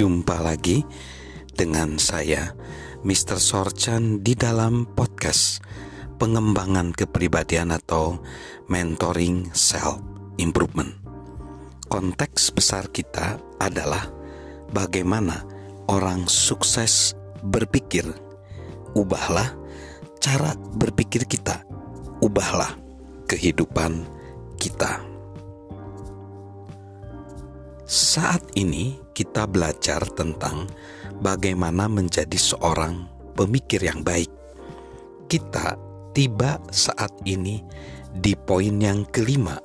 Jumpa lagi dengan saya, Mr. Sorchan, di dalam podcast pengembangan kepribadian atau mentoring self improvement. Konteks besar kita adalah bagaimana orang sukses berpikir. Ubahlah cara berpikir kita, ubahlah kehidupan kita. Saat ini kita belajar tentang bagaimana menjadi seorang pemikir yang baik. Kita tiba saat ini di poin yang kelima,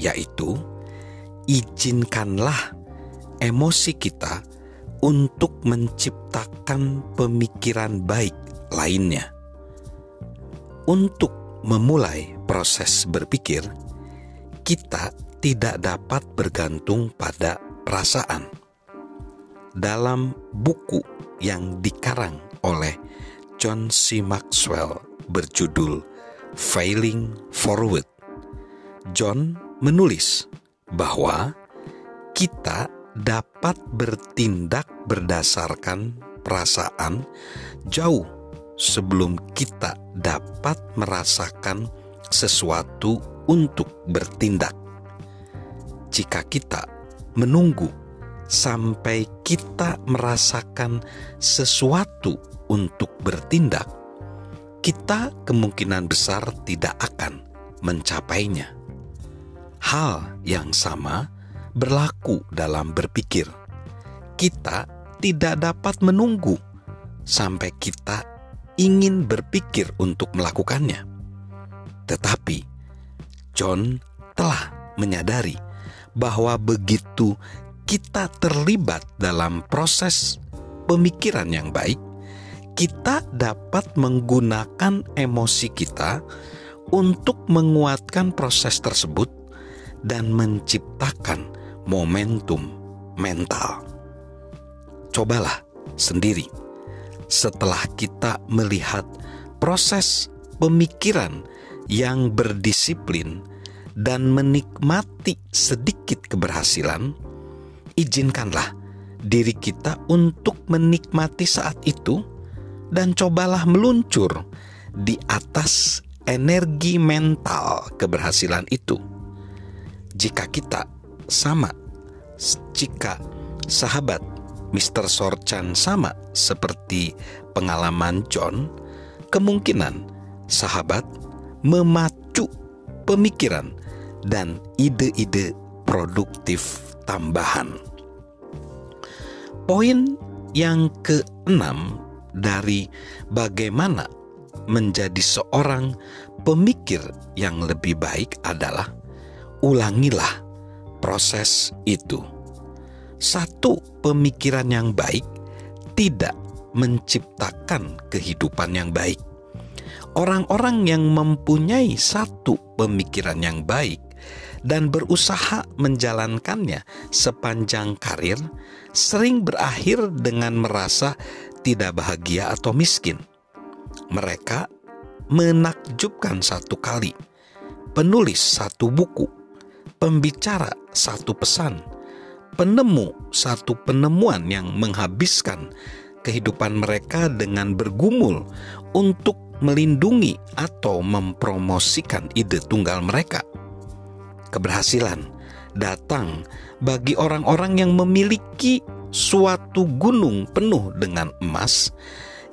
yaitu izinkanlah emosi kita untuk menciptakan pemikiran baik lainnya. Untuk memulai proses berpikir, kita tidak dapat bergantung pada perasaan. Dalam buku yang dikarang oleh John C. Maxwell berjudul Failing Forward, John menulis bahwa kita dapat bertindak berdasarkan perasaan jauh sebelum kita dapat merasakan sesuatu untuk bertindak jika kita menunggu sampai kita merasakan sesuatu untuk bertindak, kita kemungkinan besar tidak akan mencapainya. Hal yang sama berlaku dalam berpikir. Kita tidak dapat menunggu sampai kita ingin berpikir untuk melakukannya, tetapi John telah menyadari bahwa begitu kita terlibat dalam proses pemikiran yang baik, kita dapat menggunakan emosi kita untuk menguatkan proses tersebut dan menciptakan momentum mental. Cobalah sendiri setelah kita melihat proses pemikiran yang berdisiplin dan menikmati sedikit keberhasilan, izinkanlah diri kita untuk menikmati saat itu dan cobalah meluncur di atas energi mental keberhasilan itu. Jika kita sama, jika sahabat Mr. Sorchan sama seperti pengalaman John, kemungkinan sahabat memacu pemikiran dan ide-ide produktif tambahan. Poin yang keenam dari bagaimana menjadi seorang pemikir yang lebih baik adalah ulangilah proses itu. Satu pemikiran yang baik tidak menciptakan kehidupan yang baik. Orang-orang yang mempunyai satu pemikiran yang baik dan berusaha menjalankannya sepanjang karir sering berakhir dengan merasa tidak bahagia atau miskin. Mereka menakjubkan satu kali, penulis satu buku, pembicara satu pesan, penemu satu penemuan yang menghabiskan kehidupan mereka dengan bergumul untuk melindungi atau mempromosikan ide tunggal mereka. Keberhasilan datang bagi orang-orang yang memiliki suatu gunung penuh dengan emas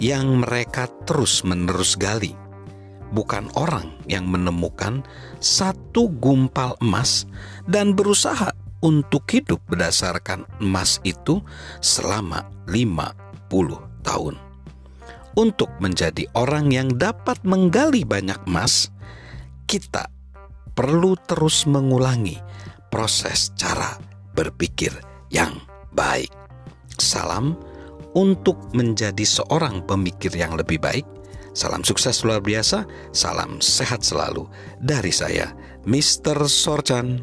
yang mereka terus-menerus gali. Bukan orang yang menemukan satu gumpal emas dan berusaha untuk hidup berdasarkan emas itu selama 50 tahun untuk menjadi orang yang dapat menggali banyak emas, kita perlu terus mengulangi proses cara berpikir yang baik. Salam untuk menjadi seorang pemikir yang lebih baik. Salam sukses luar biasa, salam sehat selalu dari saya, Mr. Sorchan.